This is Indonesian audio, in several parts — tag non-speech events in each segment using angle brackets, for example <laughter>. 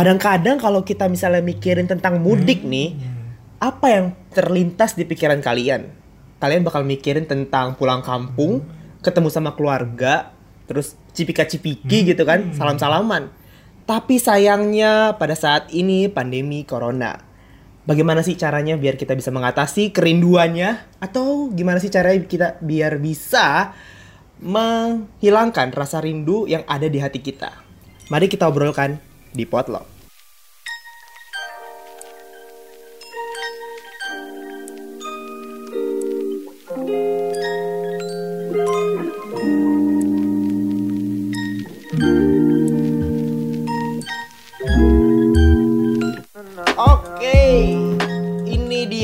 kadang-kadang kalau kita misalnya mikirin tentang mudik nih, apa yang terlintas di pikiran kalian? Kalian bakal mikirin tentang pulang kampung, ketemu sama keluarga, terus cipika-cipiki gitu kan, salam-salaman. Tapi sayangnya pada saat ini pandemi corona. Bagaimana sih caranya biar kita bisa mengatasi kerinduannya atau gimana sih caranya kita biar bisa menghilangkan rasa rindu yang ada di hati kita? Mari kita obrolkan di Potluck.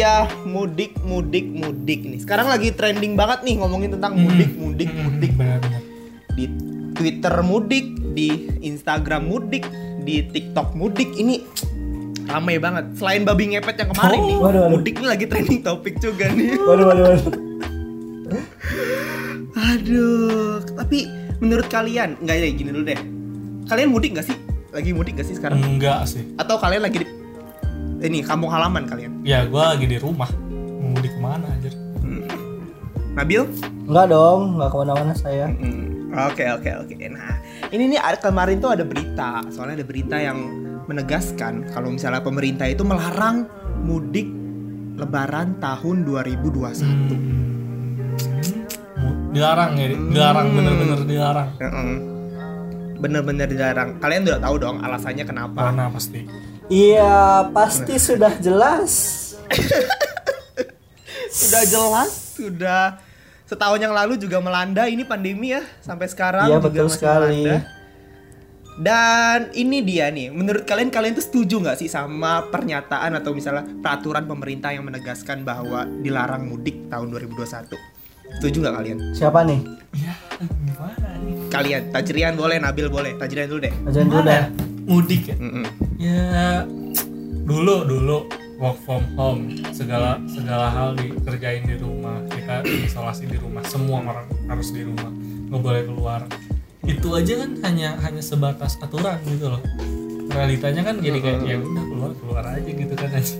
Dia mudik, mudik, mudik nih. Sekarang lagi trending banget nih ngomongin tentang mudik, mudik, mudik. benar-benar Di Twitter mudik, di Instagram mudik, di TikTok mudik. Ini ramai banget. Selain babi ngepet yang kemarin nih, waduh, waduh. mudik ini lagi trending topik juga nih. <laughs> Waduh, waduh, waduh. Aduh, tapi menurut kalian, enggak ya gini dulu deh. Kalian mudik nggak sih? Lagi mudik nggak sih sekarang? enggak sih Atau kalian lagi di ini kampung halaman kalian? ya gua lagi di rumah mau mudik ke mana aja Nabil? Enggak dong, enggak ke mana-mana saya. Hmm, Oke oke oke. Nah ini nih kemarin tuh ada berita, soalnya ada berita yang menegaskan kalau misalnya pemerintah itu melarang mudik Lebaran tahun 2021. Mu- dilarang ya dilarang Hmm. bener-bener dilarang Heeh. Bener-bener dilarang. Kalian udah tahu dong alasannya kenapa? karena pasti Iya, pasti sudah jelas. <laughs> Sudah jelas, sudah setahun yang lalu juga melanda ini pandemi ya sampai sekarang Iya, juga betul masih sekali. melanda. Dan ini dia nih, menurut kalian kalian tuh setuju nggak sih sama pernyataan atau misalnya peraturan pemerintah yang menegaskan bahwa dilarang mudik tahun 2021? Setuju nggak kalian? Siapa nih? ya gimana nih Kalian, Tajrian boleh, Nabil boleh. Tajrian dulu deh. Ajan dulu deh. mudik ya Mm-mm. ya dulu dulu work from home segala segala hal dikerjain di rumah kita isolasi di rumah semua orang harus di rumah nggak boleh keluar itu aja kan hanya hanya sebatas aturan gitu loh realitanya kan jadi kayak ya udah keluar keluar aja gitu kan aja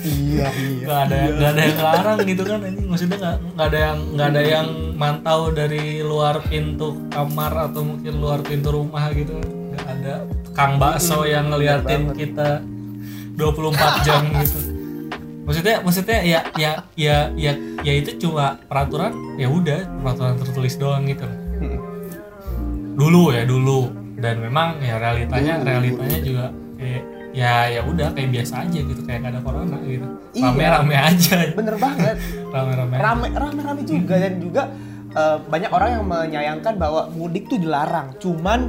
Iya, <laughs> iya. nggak ada nggak ada yang larang gitu kan ini maksudnya nggak nggak ada yang nggak ada yang mantau dari luar pintu kamar atau mungkin luar pintu rumah gitu. Nggak ada. Kang bakso yang ngeliatin kita 24 <laughs> jam gitu. Maksudnya maksudnya ya ya ya ya ya itu cuma peraturan ya udah peraturan tertulis doang gitu. Dulu ya dulu dan memang ya realitanya realitanya juga kayak ya ya udah kayak biasa aja gitu kayak gak ada corona gitu. Iya. rame rame aja. Bener banget. <laughs> rame rame rame rame rame juga. Dan juga eh, banyak orang yang menyayangkan bahwa mudik tuh dilarang. Cuman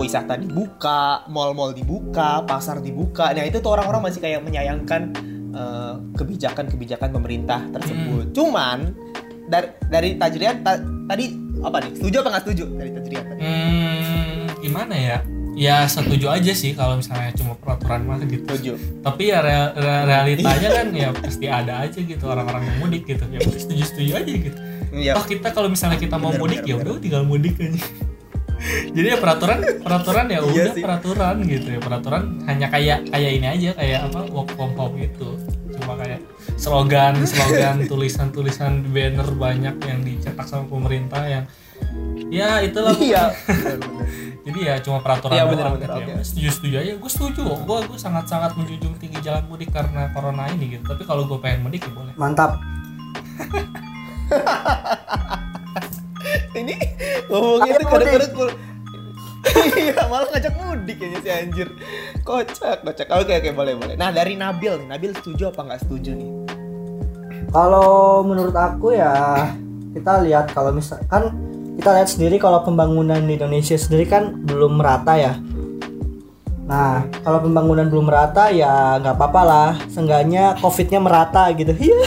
wisata dibuka mall-mall dibuka pasar dibuka. Nah itu tuh orang-orang masih kayak menyayangkan eh, kebijakan-kebijakan pemerintah tersebut. Cuman dari dari Tajrian ta- tadi apa nih? Setuju apa nggak setuju dari Tajrian tadi? Hmm, gimana ya? Ya setuju aja sih kalau misalnya cuma peraturan mah gitu. Setuju. Tapi ya rea- rea- realitanya kan ya pasti ada aja gitu orang-orang yang mudik gitu. Ya udah setuju setuju aja gitu. Iya. toh kita kalau misalnya kita mau Bener, mudik bener, ya udah tinggal mudik aja. <laughs> Jadi ya peraturan peraturan ya Iya udah sih. peraturan gitu ya. Peraturan hanya kayak kayak ini aja kayak apa work from home gitu. Cuma kayak slogan slogan <laughs> tulisan tulisan banner banyak yang dicetak sama pemerintah yang ya itulah. Iya <laughs> jadi ya cuma peraturan Iya, doang. bener-bener, gitu ya. oke. setuju setuju aja. Gue setuju kok. Gue gue sangat sangat menjunjung tinggi jalan mudik karena corona ini gitu. Tapi kalau gue pengen mudik ya boleh. Mantap. ini ngomongnya mudik. kadang-kadang <laughs> iya malah ngajak mudik kayaknya si anjir. Kocak kocak. Oke oke boleh boleh. Nah dari Nabil nih. Nabil setuju apa nggak setuju nih? Kalau menurut aku ya kita lihat kalau misalkan kita lihat sendiri kalau pembangunan di Indonesia sendiri kan belum merata ya. Nah, kalau pembangunan belum merata ya nggak apa-apa lah. Seenggaknya COVID-nya merata gitu. Iya.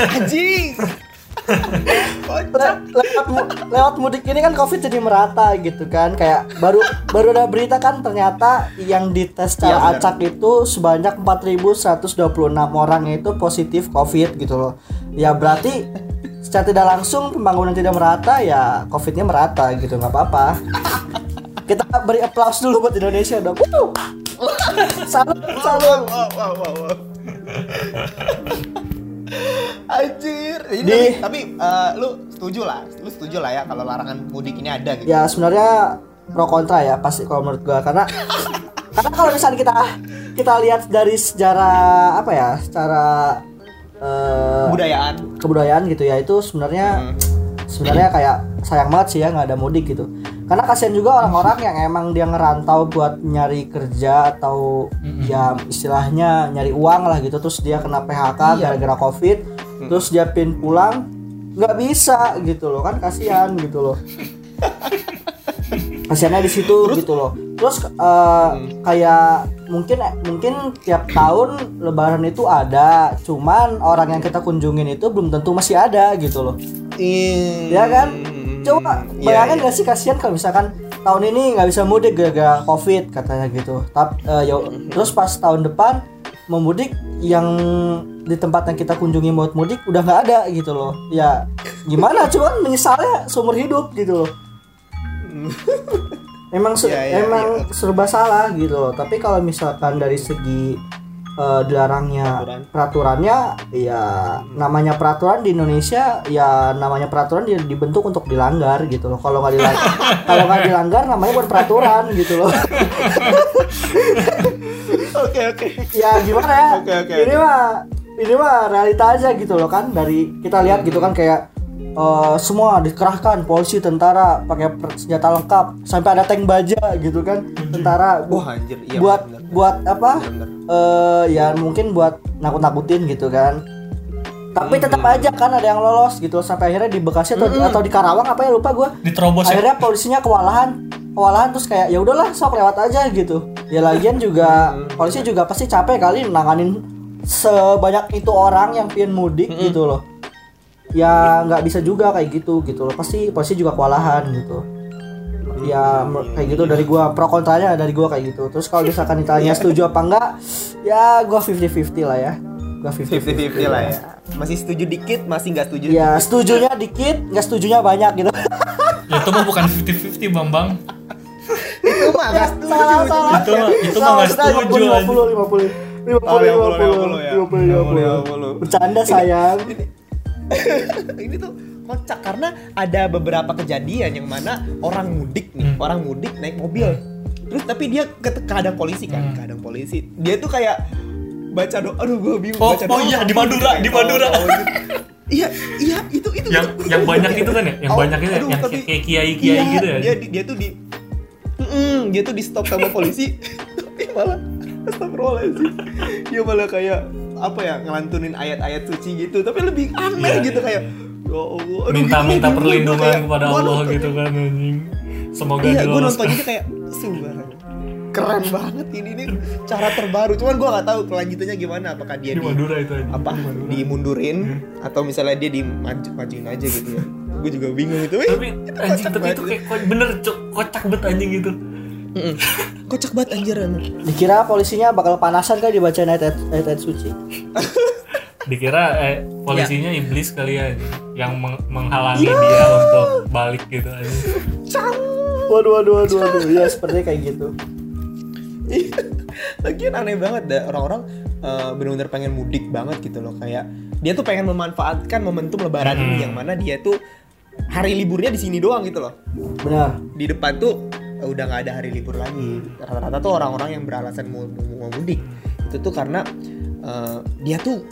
<laughs> anjing lewat, mu- lewat mudik ini kan covid jadi merata gitu kan kayak baru baru ada berita kan ternyata yang dites secara benar. acak itu sebanyak 4126 orang itu positif covid gitu loh ya berarti secara tidak langsung pembangunan tidak merata ya covidnya merata gitu nggak apa-apa <laughs> kita beri aplaus dulu buat Indonesia dong Wuh. salut salut Wow, wow, wow, wow. Anjir. Jadi, Di- tapi, tapi, eh, lu setuju lah, lu setuju lah ya kalau larangan mudik ini ada gitu. ya sebenarnya pro kontra ya pasti kalau menurut gua karena <laughs> karena kalau misalnya kita kita lihat dari sejarah apa ya secara eh, Kebudayaan. kebudayaan gitu ya. Itu sebenarnya sebenarnya kayak sayang banget sih ya nggak ada mudik gitu. Karena kasihan juga orang-orang yang emang dia ngerantau buat nyari kerja atau ya istilahnya nyari uang lah gitu terus dia kena PHK Iya. gara-gara covid terus dia pin pulang nggak bisa gitu loh. Kan kasihan gitu loh <laughs> kasihannya di situ gitu loh. Terus eh, kayak mungkin mungkin tiap tahun lebaran itu ada. Cuman orang yang kita kunjungin itu belum tentu masih ada gitu loh. Ya kan? Coba Iya, bayangin iya. gak sih kasihan kalau misalkan tahun ini nggak bisa mudik gara-gara covid katanya gitu. Tapi ya terus pas tahun depan mau mudik yang di tempat yang kita kunjungi buat mudik udah nggak ada gitu loh. Ya gimana? Cuman menyesalnya seumur hidup gitu loh <laughs> emang se- Iya, iya, emang serba salah gitu loh. Tapi kalau misalkan dari segi eh, dilarangnya Peraturan. peraturannya ya namanya peraturan di Indonesia ya namanya peraturan di- dibentuk untuk dilanggar gitu loh. Kalau nggak dilanggar <laughs> kalau nggak dilanggar namanya bukan peraturan gitu loh. <laughs> Oke, oke. ya gimana? Ya Oke, oke, ini mah ini mah realita aja gitu loh kan. Dari kita lihat gitu kan kayak eh, semua dikerahkan polisi tentara pakai senjata lengkap sampai ada tank baja gitu kan tentara. Bu- Wah, anjir. Iya, buat bener. buat apa? Bener. eh ya mungkin buat nakut-nakutin gitu kan. Tapi tetap aja kan ada yang lolos gitu sampai akhirnya di Bekasi atau, atau di Karawang apa ya lupa gua. Diterobos ya? Akhirnya polisinya kewalahan kewalahan terus kayak ya udahlah sok lewat aja gitu. Ya lagian juga polisi juga pasti capek kali nanganin sebanyak itu orang yang pengen mudik gitu loh ya nggak bisa juga kayak gitu gitu loh. Pasti polisi juga kewalahan gitu. Ya kayak gitu dari gua. Pro kontranya dari gua kayak gitu. Terus kalau misalkan ditanya setuju apa enggak ya gua 50-50 lah ya. Gua 50-50 50-50 lah ya. Masih setuju dikit, masih nggak setuju. ya setujunya dikit nggak setujunya banyak gitu. Ya, itu mah bukan 50-50 bambang. Itu mah nggak setuju. salah salah. Itu mah- itu mah nggak setuju, 50 50 Oh, 50 50, 50, 50 50 bercanda sayang <laughs> ini tuh kocak karena ada beberapa kejadian yang mana orang mudik nih, Hmm. orang mudik naik mobil. Terus tapi dia ke kadang polisi kan, Hmm. kadang polisi. Dia tuh kayak baca doa, aduh gue bingung Oh, baca oh doa. iya, apa di gitu, Madura, kayak di Madura. gitu. Iya, iya, itu itu yang itu- yang itu- banyak itu kan ya yang Oh, banyak itu ya? aduh, yang tapi- kayak kiai kiai iya, gitu ya Dia di- dia tuh di Mm-mm, dia tuh di stop sama polisi <laughs> tapi malah Astagfirullahaladzim Dia malah kayak apa ya ngelantunin ayat-ayat suci gitu tapi lebih aneh Iya, gitu iya. kayak ya Allah minta-minta gitu, perlindungan kayak, kepada Allah nonton- gitu kan anjing semoga Iya, gue diloloskan nontonnya kayak subhanallah. Keren banget ini ini cara terbaru. Cuman gue nggak tahu kelanjutannya gimana. Apakah dia di di, Madura itu anjing apa di Madura. dimundurin atau misalnya dia dimajuin aja gitu ya. gue juga bingung itu. tapi Itu anjing tapi itu gitu. kayak bener cok kocak banget anjing gitu Kocak banget anjir emang. dikira polisinya bakal panasan kan dibacain ayat ayat, ayat suci <laughs> dikira eh, polisinya iblis kali ya yang meng- menghalangi Iya. dia untuk balik gitu anjing. waduh waduh waduh waduh ya sepertinya kayak gitu Iya. Lagian aneh banget dah orang-orang eh, benar-benar pengen mudik banget gitu loh kayak dia tuh pengen memanfaatkan momentum lebaran ini Hmm. yang mana dia tuh hari liburnya di sini doang gitu loh. benar di depan tuh udah nggak ada hari libur lagi rata-rata tuh orang-orang yang beralasan mau, mau, mudik itu tuh karena eh, dia tuh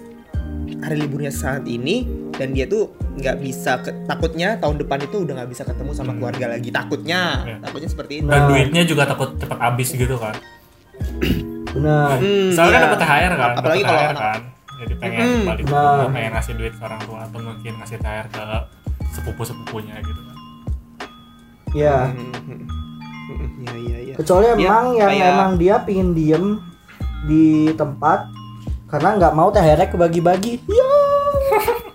hari liburnya saat ini dan dia tuh nggak bisa ke- takutnya tahun depan itu udah nggak bisa ketemu sama keluarga lagi takutnya Ya. takutnya seperti itu dan Nah. duitnya juga takut cepat habis gitu kan <clears throat> benar Hmm, soalnya kan iya. dapat THR kan apalagi kalau THR anak- kan jadi pengen Mm-mm. balik Nah. pengen ngasih duit ke orang tua atau mungkin ngasih THR ke sepupu sepupunya gitu kan ya Hmm, hmm, hmm, iya iya iya. Kecuali Dia emang yang kayak- emang dia pingin diem di tempat karena nggak mau THR kebagi-bagi. Ya <laughs>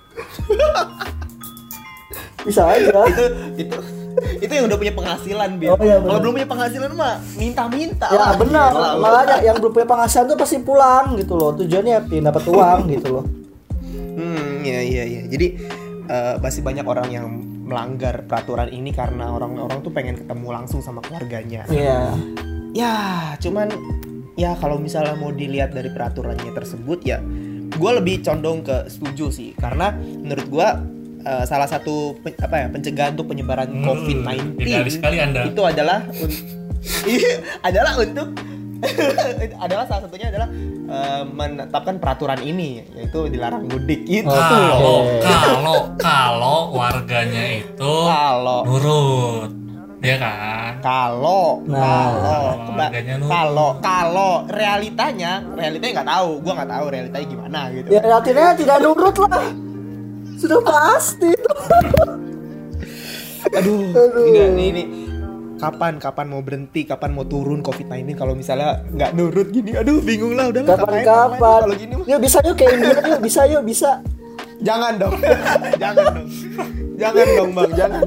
bisa aja. Itu itu itu yang udah punya penghasilan Bil. Oh, iya, kalau belum punya penghasilan mah minta-minta ya lah. benar. Lu. makanya yang belum punya penghasilan tuh pasti pulang gitu loh. Tujuannya pengen dapat uang gitu loh. Hmm, iya iya iya. Jadi eh, masih banyak orang yang melanggar peraturan ini karena orang-orang tuh pengen ketemu langsung sama keluarganya. iya Ya, cuman ya kalau misalnya mau dilihat dari peraturannya tersebut ya gue lebih condong ke setuju sih karena menurut gue eh, salah satu apa ya pencegahan untuk penyebaran Hmm, COVID-19 idealis sekali Anda. itu adalah un- <laughs> adalah untuk <laughs> adalah salah satunya adalah eh, menetapkan peraturan ini yaitu dilarang mudik itu Kalau kalau kalau warganya itu kalau nurut, ya kan? kalau Nah. kalau Keba- Warganya nurut. kalau kalau realitanya realitanya nggak tahu gua nggak tahu realitanya gimana gitu Ya artinya tidak nurut lah. Sudah pasti itu. aduh, Aduh. Ini, ini, ini. Kapan kapan mau berhenti kapan mau turun covid 19 kalau misalnya nggak nurut gini aduh bingung lah udah lah, ngapain online Kapan-kapan. kalau gini mah Yuk bisa yuk ke India yuk bisa yuk bisa. jangan dong <laughs> jangan dong jangan dong bang jangan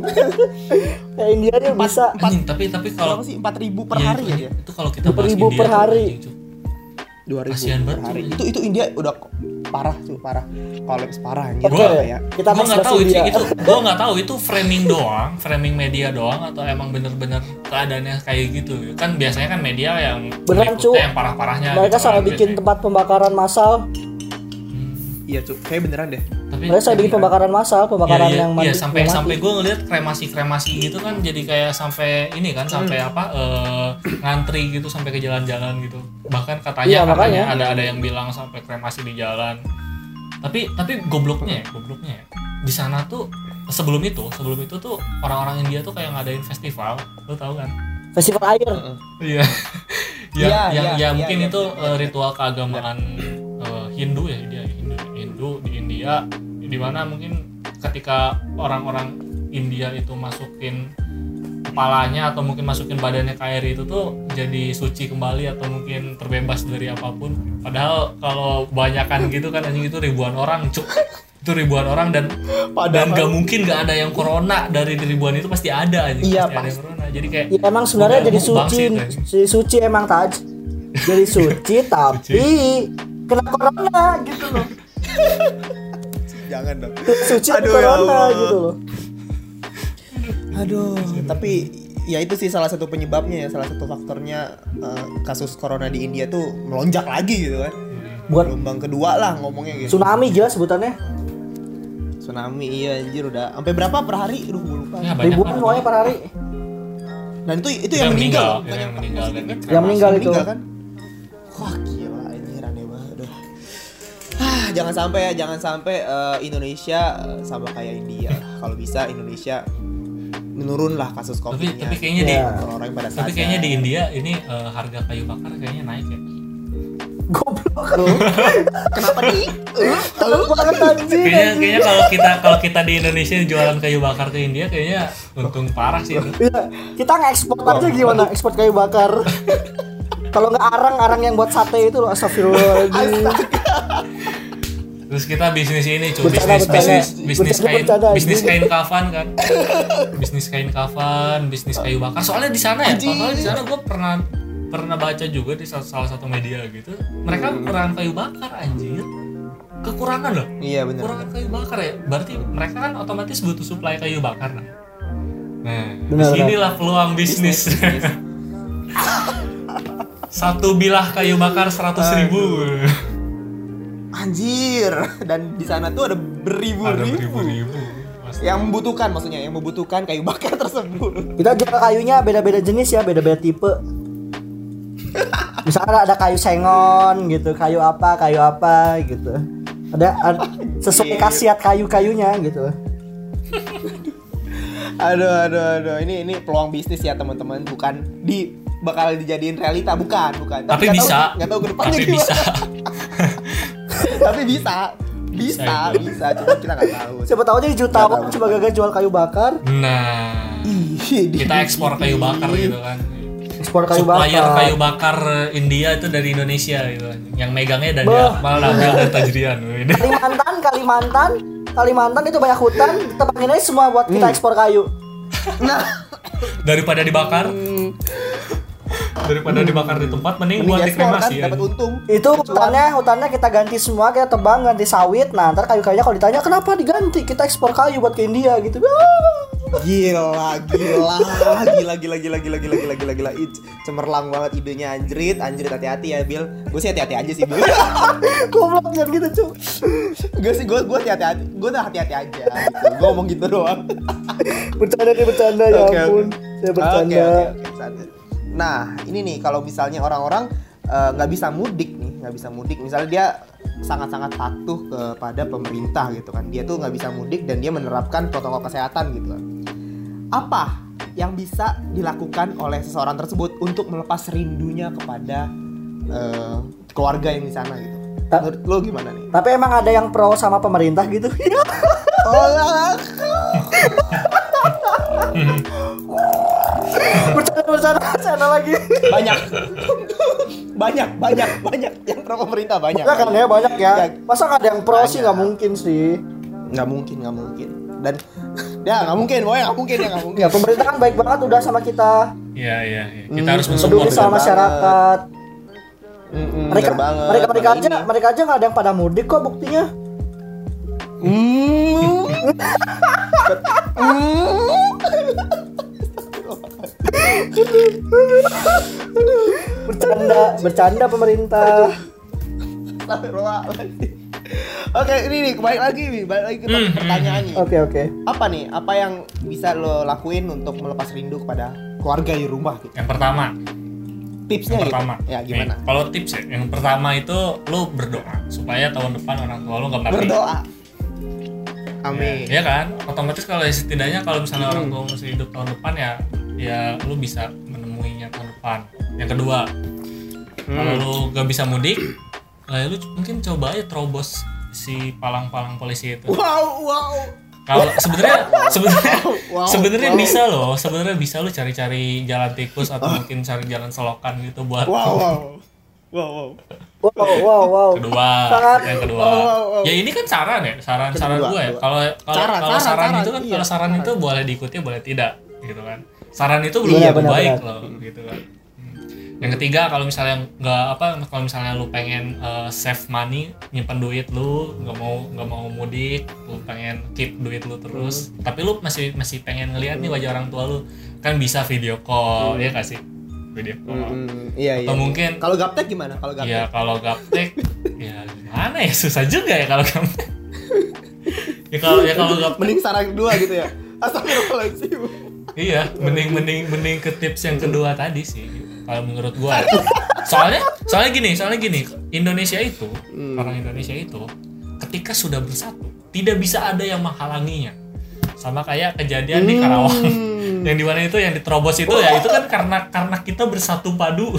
Ke India yuk bisa. Anjing, tapi tapi kalau sih empat ribu per Iya, hari itu, ya itu kalau kita bahas 2000 India per hari. dua ribu Kasihan per banget hari itu itu India udah parah tuh parah kalau parah anjir Oke, ya kita Gua nggak tahu itu, itu gua nggak tahu itu framing doang, framing media doang atau emang bener-bener keadaannya kayak gitu. Kan biasanya kan media yang Beneran, Cuk. yang parah-parahnya. Mereka gitu sampai kan, bikin biasanya. tempat pembakaran massal. Hmm, iya cuy kayak beneran deh tapi Mereka sampai bikin pembakaran massal, pembakaran Iya, iya, yang iya, mati. sampai yang mati. sampai gue ngeliat kremasi-kremasi gitu kan jadi kayak sampai ini kan sampai Hmm. apa eh, ngantri gitu sampai ke jalan-jalan gitu bahkan katanya katanya makanya. ada ada yang bilang sampai kremasi di jalan tapi tapi gobloknya ya gobloknya ya di sana tuh sebelum itu sebelum itu tuh orang-orang India tuh kayak ngadain festival lo tau kan Festival air. iya <laughs> yang Iya, yang iya, ya iya, mungkin iya, itu iya, eh, ritual keagamaan eh, Hindu ya India Hindu Hindu di India di mana mungkin ketika orang-orang India itu masukin kepalanya atau mungkin masukin badannya ke air itu tuh jadi suci kembali atau mungkin terbebas dari apa pun. Padahal kalau banyakan gitu kan anjing itu ribuan orang cuk. Itu ribuan orang dan dan gak mungkin gak ada yang corona. Dari ribuan itu pasti ada aja Iya, pasti ada yang corona. Jadi kayak Ya emang sebenarnya jadi suci, si suci emang taj. Jadi suci. <laughs> tapi kena corona gitu loh. Jangan dong Suci Aduh, ya corona Allah. gitu loh. Aduh, tapi ya itu sih salah satu penyebabnya ya, salah satu faktornya eh, kasus corona di India tuh melonjak lagi gitu kan. Buat Gelombang kedua lah ngomongnya gitu. tsunami gila sebutannya. Tsunami iya anjir udah sampai berapa per hari? Aduh, gue lupa. ya banyak Ribuan pokoknya per hari. Dan itu itu yang yang, meninggal, meninggal, bukan yang meninggal? Yang meninggal Yang itu. meninggal kan? Jangan sampai ya, jangan sampai eh, Indonesia eh, sama kayak India. Kalau bisa Indonesia menurun lah kasus tapi COVID-nya. tapi kayaknya di Ya. orang-orang pada tapi kayaknya di India ini eh, harga kayu bakar kayaknya naik ya Goblok. Kenapa nih? Takut banget anjing. kayaknya kayaknya kalau kita kalau kita di Indonesia jualan kayu bakar ke India kayaknya untung parah sih itu Iya, kita ngekspor aja gimana? Ekspor kayu bakar. <laughs> Kalau nggak arang, arang yang buat sate itu loh, astagfirullahaladzim. Terus kita bisnis ini cuy. Bisnis bisnis bisnis kain bisnis kain kafan kan? Bisnis kain kafan bisnis kayu bakar. Soalnya di sana ya soalnya di sana gue pernah pernah baca juga di salah, satu media gitu. Mereka kekurangan kayu bakar anjir kekurangan loh. Iya benar. kekurangan kayu bakar ya. Berarti mereka kan otomatis butuh suplai kayu bakar nah. Nah Benar, di sinilah peluang bisnis, <laughs> satu bilah kayu bakar seratus ribu Anjir. <laughs> Dan di sana tuh ada beribu-ribu beribu-ribu yang membutuhkan maksudnya yang membutuhkan kayu bakar <laughs> tersebut. Kita jual kayunya beda-beda jenis ya, beda-beda tipe. Misalnya ada kayu sengon gitu, kayu apa, kayu apa gitu. Ada, ada <laughs> sesuai khasiat kayu-kayunya gitu. Aduh aduh aduh ini ini peluang bisnis ya teman-teman bukan di bakal dijadiin realita bukan bukan tapi nggak bisa tahu, nggak tahu ke depannya tapi gimana. bisa tapi bisa. Bisa itu. bisa. Cuma kita nggak tahu. Siapa tahu aja di jutawan coba gagal jual kayu bakar, nah Ih, di- kita ekspor kayu bakar gitu kan. Ekspor kayu supplier bakar. kayu bakar India itu dari Indonesia gitu. Kan. yang megangnya dari Bah. Akmal Nabil dan Tajrian <laughs> Kalimantan, Kalimantan, Kalimantan itu banyak hutan, kita aja semua buat kita ekspor kayu. nah. Daripada dibakar daripada dibakar di tempat mending buat ekspor kan dikremasi dapat untung Itu hutannya, hutannya kita ganti semua, kita tebang, ganti sawit. Nah, ntar kayu-kayunya kalau ditanya kenapa diganti, kita ekspor kayu buat ke India gitu. Ah. Gila, gila, gila, gila, gila, gila, gila, gila, gila, gila. Ih, cemerlang banget idenya anjrit, anjrit hati-hati ya, Bil. Gue sih hati-hati aja sih, Bil. <laughs> Goblok jangan gitu, Cuk. gue sih gue gue hati-hati, gue udah hati-hati aja. Gitu. Gue ngomong gitu doang. <laughs> Bercanda nih bercanda ya ampun. Saya bercanda. Oke, oke, oke, bercanda. Nah, ini nih kalau misalnya orang-orang eh, nggak bisa mudik nih, nggak bisa mudik. Misalnya dia sangat-sangat patuh kepada pemerintah gitu kan. Dia tuh nggak bisa mudik dan dia menerapkan protokol kesehatan gitu kan. Apa yang bisa dilakukan oleh seseorang tersebut untuk melepas rindunya kepada eh, keluarga yang di sana gitu? Ta- Menurut lo gimana nih? Tapi emang ada yang pro sama pemerintah gitu? <laughs> Oh, <laughs> lagi. banyak, banyak, banyak, banyak yang pro pemerintah banyak. Ya kan ya banyak ya. Ya. Masa ada yang pro sih Banyak. nggak mungkin sih. nggak mungkin nggak mungkin dan <laughs> ya nggak mungkin pokoknya nggak mungkin ya nggak mungkin Ya pemerintah kan baik banget udah sama kita. Iya iya. iya. Kita Hmm, harus mensupport. Peduli sama banget. masyarakat. Mm-mm, Mereka banget. mereka mereka aja ini. mereka aja nggak ada yang pada mudik kok buktinya. Hmm. <laughs> Bercanda bercanda pemerintah. Oke, ini nih, balik lagi nih, balik lagi ke Hmm, pertanyaan nih. Oke oke. Apa nih? Apa yang bisa lo lakuin untuk melepas rindu kepada keluarga di rumah gitu? Yang pertama, Tipsnya yang gitu. pertama. Ya, Nih, gimana? kalau tips ya, yang pertama itu lu berdoa supaya tahun depan orang tua lu nggak mati. Berdoa. Amin. Ya kan? Otomatis kalau ya setidaknya kalau misalnya orang Hmm. tua masih hidup tahun depan ya ya lu bisa menemuinya tahun depan. Yang kedua, kalau Hmm. lu gak bisa mudik, lah lu mungkin coba aja terobos si palang-palang polisi itu. Wow, wow. Kalau sebenarnya <laughs> sebenarnya Wow, sebenarnya wow. bisa loh, sebenarnya bisa lu cari-cari jalan tikus atau mungkin cari jalan selokan gitu buat Wow, wow. Wow, wow. Wow wow wow. kedua Sangat- yang kedua Oh, oh, oh. ya ini kan saran ya saran saran Kedua, gue ya kalau kalau Saran, kalau saran, saran, saran, itu kan iya, kalau saran saran. itu boleh diikuti boleh tidak gitu kan saran itu belum Iya, benar, baik benar. loh gitu kan Hmm. yang ketiga kalau misalnya nggak apa kalau misalnya lu pengen uh, save money nyimpan duit lu nggak mau nggak mau mudik lu pengen keep duit lu terus Hmm. tapi lu masih masih pengen ngeliat nih wajah orang tua lu kan bisa video call ya kasih video call Hmm, iya, iya. atau mungkin Kalau gaptek gimana? Kalau gaptek? Ya kalau gaptek <laughs> ya gimana ya susah juga ya kalau gaptek. <laughs> ya kalau ya kalau gaptek Mending saran kedua gitu ya. Astagfirullahaladzim. Iya mending mending mending ke tips yang kedua tadi sih kalau menurut gua. ya. Soalnya soalnya gini soalnya gini Indonesia itu orang Indonesia itu ketika sudah bersatu tidak bisa ada yang menghalanginya sama kayak kejadian di Karawang yang di mana itu yang diterobos itu ya itu kan karena karena kita bersatu padu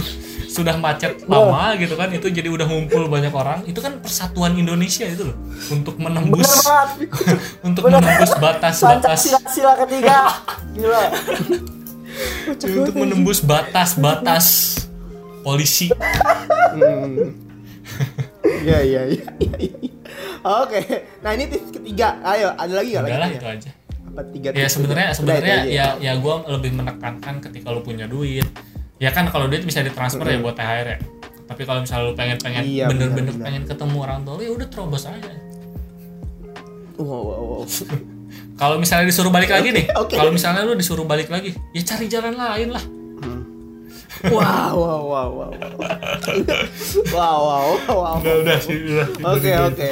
sudah macet lama gitu kan itu jadi udah ngumpul banyak orang itu kan persatuan Indonesia itu loh untuk menembus <laughs> untuk Bener. menembus batas-batas sila ketiga. Gila. untuk menembus batas-batas polisi Hmm. Iya, iya, iya, iya. Oke. Nah, ini tips ketiga. Ayo, ada lagi nggak lagi? itu aja Apa tiga ya sebenarnya sebenarnya ya ya gue lebih menekankan ketika lu punya duit ya kan kalau duit bisa ditransfer ya buat THR ya tapi kalau misalnya lu pengen pengen Iya, bener-bener benar. pengen ketemu orang tua lu ya udah terobos aja Wow, wow, wow. <laughs> kalau misalnya disuruh balik lagi nih oke. kalau misalnya lu disuruh balik lagi ya cari jalan lain lah Wow, wow, wow, <laughs> wow. Wow, wow, wow. udah udah sih Oke, oke.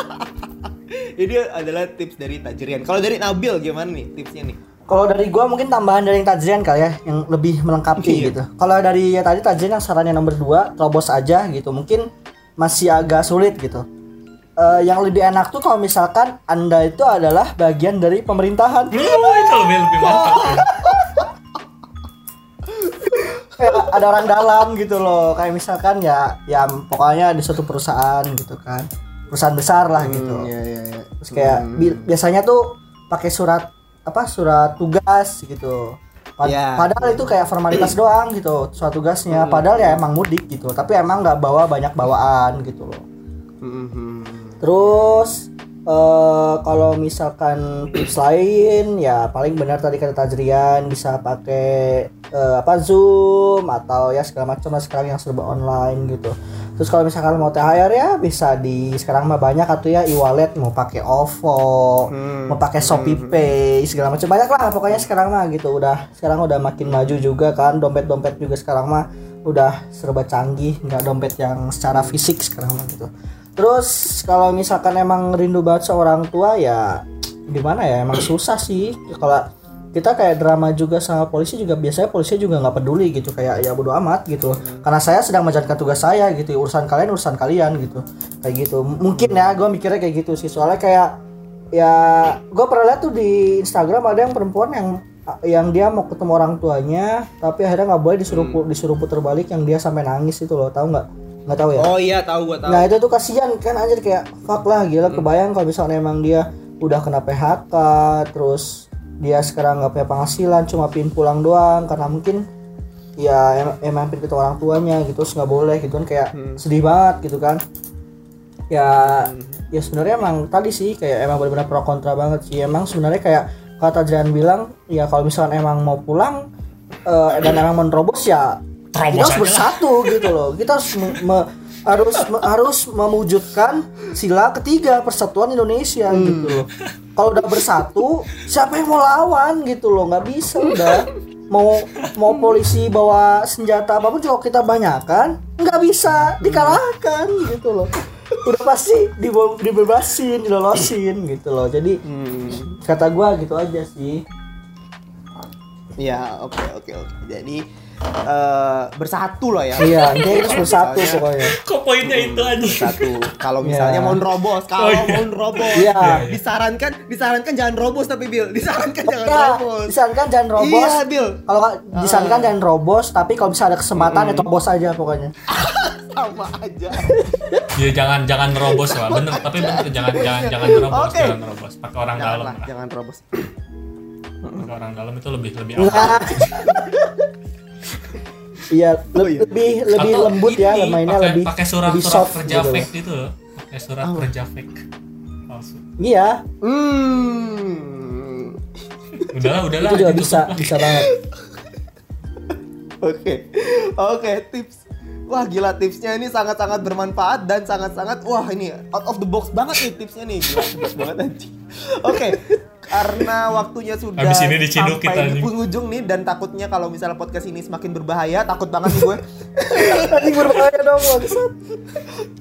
<laughs> Ini adalah tips dari Tajrian. Kalau dari Nabil gimana nih tipsnya nih? Kalau dari gua mungkin tambahan dari yang Tajrian kali ya yang lebih melengkapi Iya. gitu. Kalau dari ya tadi Tajrian yang sarannya nomor 2 terobos aja gitu. Mungkin masih agak sulit gitu. Eh, yang lebih enak tuh kalau misalkan Anda itu adalah bagian dari pemerintahan. Oh, itu lebih lebih mantap ya. Kayak ada orang dalam gitu loh. Kayak misalkan ya ya pokoknya di suatu perusahaan gitu kan. Perusahaan besar lah gitu. Iya, iya, iya. Terus kayak bi- biasanya tuh pakai surat apa surat tugas gitu. Pad- Ya. Padahal itu kayak formalitas doang gitu surat tugasnya. Padahal ya emang mudik gitu. Tapi emang nggak bawa banyak bawaan gitu loh. Mhm. Terus eh kalau misalkan tips lain ya paling benar tadi kata Tajrian bisa pakai eh, apa Zoom atau ya segala macam lah sekarang yang serba online gitu. Terus kalau misalkan mau THR ya bisa di sekarang mah banyak atau ya e-wallet mau pakai OVO Hmm. mau pakai Shopee Pay segala macam. Banyak lah pokoknya sekarang mah gitu. Udah sekarang udah makin maju juga kan dompet-dompet juga sekarang mah udah serba canggih nggak dompet yang secara fisik sekarang mah gitu. Terus kalau misalkan emang rindu banget seorang tua ya gimana ya emang susah sih. Kalau kita kayak drama juga sama polisi juga biasanya polisi juga nggak peduli gitu kayak ya bodo amat gitu. Karena saya sedang menjalankan tugas saya gitu urusan kalian urusan kalian gitu. Kayak gitu. Mungkin ya gue mikirnya kayak gitu sih. Soalnya kayak ya gue pernah lihat tuh di Instagram ada yang perempuan yang yang dia mau ketemu orang tuanya tapi akhirnya nggak boleh disuruh pu- disuruh puter balik yang dia sampai nangis itu loh. Tahu nggak? Nggak tahu ya? Oh iya tahu gua tahu. Nah itu tuh kasihan kan anjir kayak fuck lah gila kebayang kalau misalnya emang dia udah kena PHK terus dia sekarang nggak punya penghasilan cuma pin pulang doang karena mungkin ya em emang pin ketemu orang tuanya gitu terus nggak boleh gitu kan kayak sedih banget gitu kan. Ya ya sebenarnya emang tadi sih kayak emang benar-benar pro kontra banget sih. Emang sebenarnya kayak kata Jan bilang ya kalau misalnya emang mau pulang eh, dan emang menerobos ya kita Terobos harus aja lah. bersatu gitu loh. Kita harus me- me- harus me- harus mewujudkan sila ketiga persatuan Indonesia gitu loh <laughs> kalau udah bersatu siapa yang mau lawan gitu loh nggak bisa udah mau mau polisi bawa senjata apa pun juga kita banyakan nggak bisa dikalahkan gitu loh udah pasti dibebasin dilolosin gitu loh jadi Hmm. kata gua gitu aja sih Ya, oke oke oke. Jadi eh, bersatu loh ya. iya kita harus bersatu Soalnya- pokoknya Kok poinnya itu aja? Bersatu. Kalau misalnya Ya. mau nerobos, kalau Oh, iya. mau nerobos, Iya. disarankan disarankan jangan robos tapi Bill, disarankan jangan ya robos. disarankan jangan robos Iya, Bill. kalau disarankan jangan robos tapi kalau bisa ada kesempatan ya terobos aja pokoknya <laughs> Sama aja. Iya jangan jangan nerobos lah, bener. Tapi bener jangan jangan jangan nerobos, Oke. jangan nerobos. Pakai orang dalam lah. jangan robos. Pakai orang dalam itu lebih lebih aman. <laughs> iya Oh, iya. lebih lebih Atau lembut ya ini, mainnya pakai- lebih pakai surat lebih surat soft kerja gitu fake itu loh. Pakai surat kerja fake. Palsu. iya Hmm. Udahlah, udahlah. itu juga ditutup bisa lah. bisa banget Oke, oke tips. Wah gila tipsnya ini sangat-sangat bermanfaat dan sangat-sangat wah ini out of the box banget nih tipsnya nih gila <laughs> bagus banget anjing. Oke, karena waktunya sudah Habis ini diciduk sampai kita, di penghujung nih dan takutnya kalau misalnya podcast ini semakin berbahaya takut banget nih gue. <laughs> anjing berbahaya dong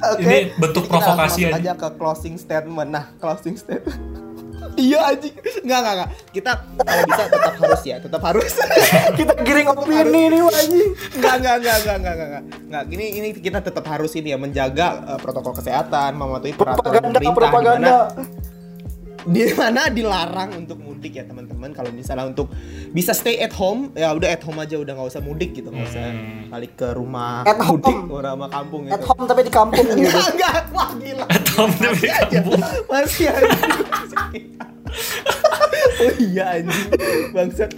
Oke. Ini bentuk kita langsung provokasi aja. aja ke closing statement. Nah, closing statement. <laughs> iya anjing. Enggak, enggak, enggak. Kita kalau bisa tetap harus ya, tetap harus. <laughs> kita giring opini nih anjing Enggak, enggak, enggak, enggak, enggak, enggak, enggak. Enggak, ini ini kita tetap harus ini ya menjaga eh, protokol kesehatan, mematuhi peraturan propaganda pemerintah propaganda di mana di mana dilarang untuk mudik ya teman-teman. Kalau misalnya untuk bisa stay at home, ya udah at home aja udah nggak usah mudik gitu, nggak usah Hmm. balik ke rumah At home. mudik orang sama kampung at gitu. home tapi di kampung <laughs> gitu Enggak, enggak, wah gila. Tom dari kampung. Masih anjing. oh iya anjing. Bangsat.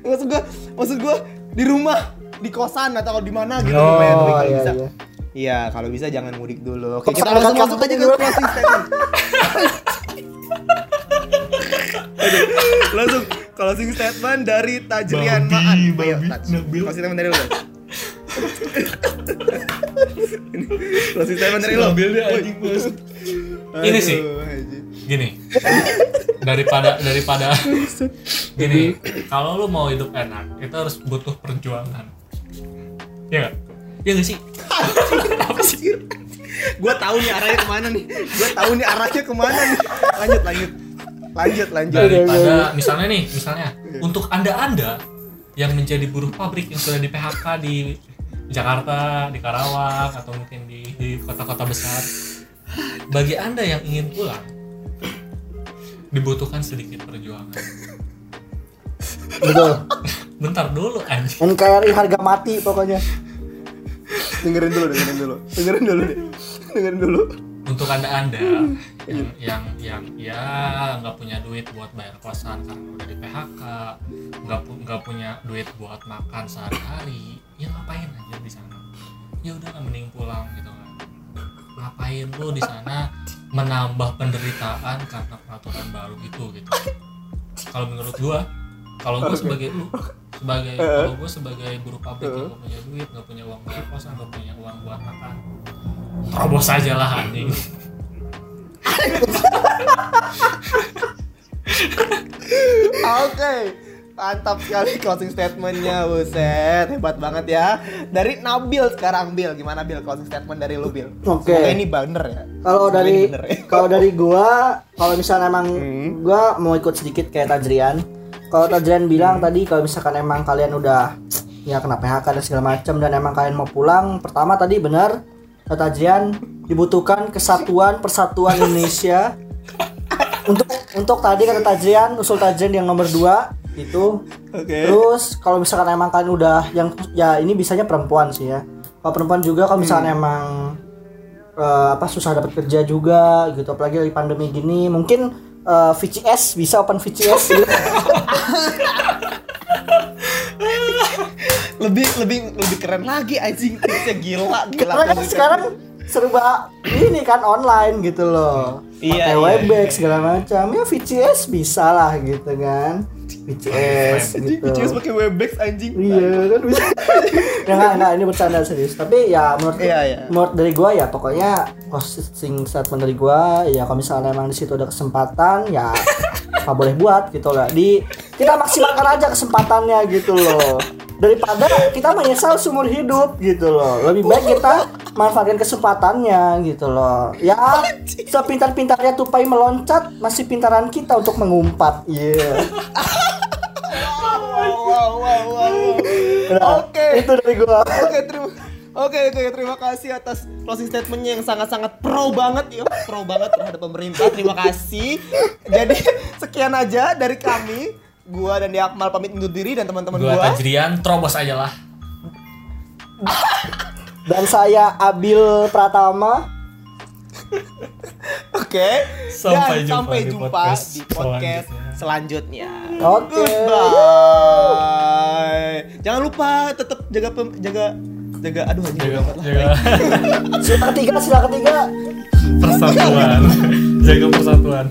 Maksud gua, maksud gua di rumah, di kosan atau di mana gitu Oh, lumayan tapi kalau iya, bisa. iya. Iya, kalau bisa jangan mudik dulu. Oke, kita langsung masuk aja ke closing statement. <laughs> Aduh, langsung closing statement dari Tajrian Maan. Ayo, babi, Taj. Nabil. Closing statement dari lu. Closing <laughs> statement dari lu. Ambil deh Woi. anjing bos. Ini sih. Gini. daripada daripada gini, kalau lu mau hidup enak, itu harus butuh perjuangan. Ya nggak? Ya nggak sih? Apa <laughs> sih? Gue tahu nih arahnya ke mana nih. Gue tahu nih arahnya ke mana nih. Lanjut, lanjut. Lanjut, lanjut. daripada misalnya nih misalnya untuk anda anda yang menjadi buruh pabrik yang sudah di PHK di Jakarta di Karawang atau mungkin di di kota-kota besar bagi anda yang ingin pulang dibutuhkan sedikit perjuangan betul bentar dulu anjing NKRI harga mati pokoknya dengerin dulu, dengerin dulu. Dengerin dulu deh. Dengerin dulu. untuk anda anda <laughs> yang yang yang ya nggak punya duit buat bayar kosan karena udah di PHK nggak pu- nggak punya duit buat makan sehari-hari ya ngapain aja di sana? Ya udah lah, mending pulang gitu kan. Ngapain lu di sana menambah penderitaan karena peraturan baru itu gitu? Kalau menurut gua kalau gua sebagai lu sebagai kalau gua sebagai buruh pabrik yang gak punya duit nggak punya uang bayar kosan nggak punya uang buat makan terobos aja lah anjing Oke, mantap sekali closing statementnya, buset, hebat banget ya. Dari Nabil sekarang, Bil, gimana Bil closing statement dari lu, Bil? Oke. Semoga ini bener ya. Kalau dari bener ya. kalau dari <laughs> gua, kalau misalnya emang Hmm. gua mau ikut sedikit kayak Tajrian. Kalau Tajrian bilang Hmm. tadi kalau misalkan emang kalian udah ya kena PHK dan segala macam dan emang kalian mau pulang, pertama tadi benar kata Tajrian dibutuhkan kesatuan persatuan Indonesia. untuk untuk tadi kata Tajrian usul Tajrian yang nomor dua itu Oke. Terus kalau misalkan emang kalian udah yang ya ini bisanya perempuan sih ya. Kalau perempuan juga kalau misalkan emang eh, apa susah dapat kerja juga gitu apalagi lagi pandemi gini mungkin eh, VCS bisa open VCS gitu. <laughs> Lebih lebih lebih keren lagi anjing tipsnya gila, <laughs> gila. Karena kan sekarang serba ini kan online gitu loh. Iya, Pakai iya, Webex segala macam. Ya VCS bisa lah gitu kan. Anjing, gitu. Cus pakai Webex anjing. Iya kan bisa. ya enggak, enggak, ini bercanda serius. Tapi ya menurut Iya, iya. menurut dari gua ya pokoknya closing statement dari gua ya kalau misalnya emang di situ ada kesempatan ya <laughs> nggak boleh buat gitu loh. Di kita maksimalkan aja kesempatannya gitu loh. Daripada kita menyesal seumur hidup gitu loh. Lebih baik kita manfaatkan kesempatannya gitu loh. Ya sepintar-pintarnya tupai meloncat masih pintaran kita untuk mengumpat. Iya. Wow, <laughs> wow, wow, wow. Nah, Oke. Itu dari gua. Oke, terima Oke, oke, terima kasih atas closing statementnya yang sangat-sangat pro banget ya, pro banget terhadap pemerintah. Terima kasih. Jadi sekian aja dari kami. Gua dan Akmal pamit undur diri dan teman-teman gua gua. Tajrian terobos aja lah Dan saya Abil Pratama. Oke. Sampai dan jumpa sampai di jumpa podcast di podcast selanjutnya. Oke. Bye. Jangan lupa tetap jaga pem- jaga jaga aduh jaga, jaga <laughs> Sila ketiga, sila ketiga. persatuan jaga persatuan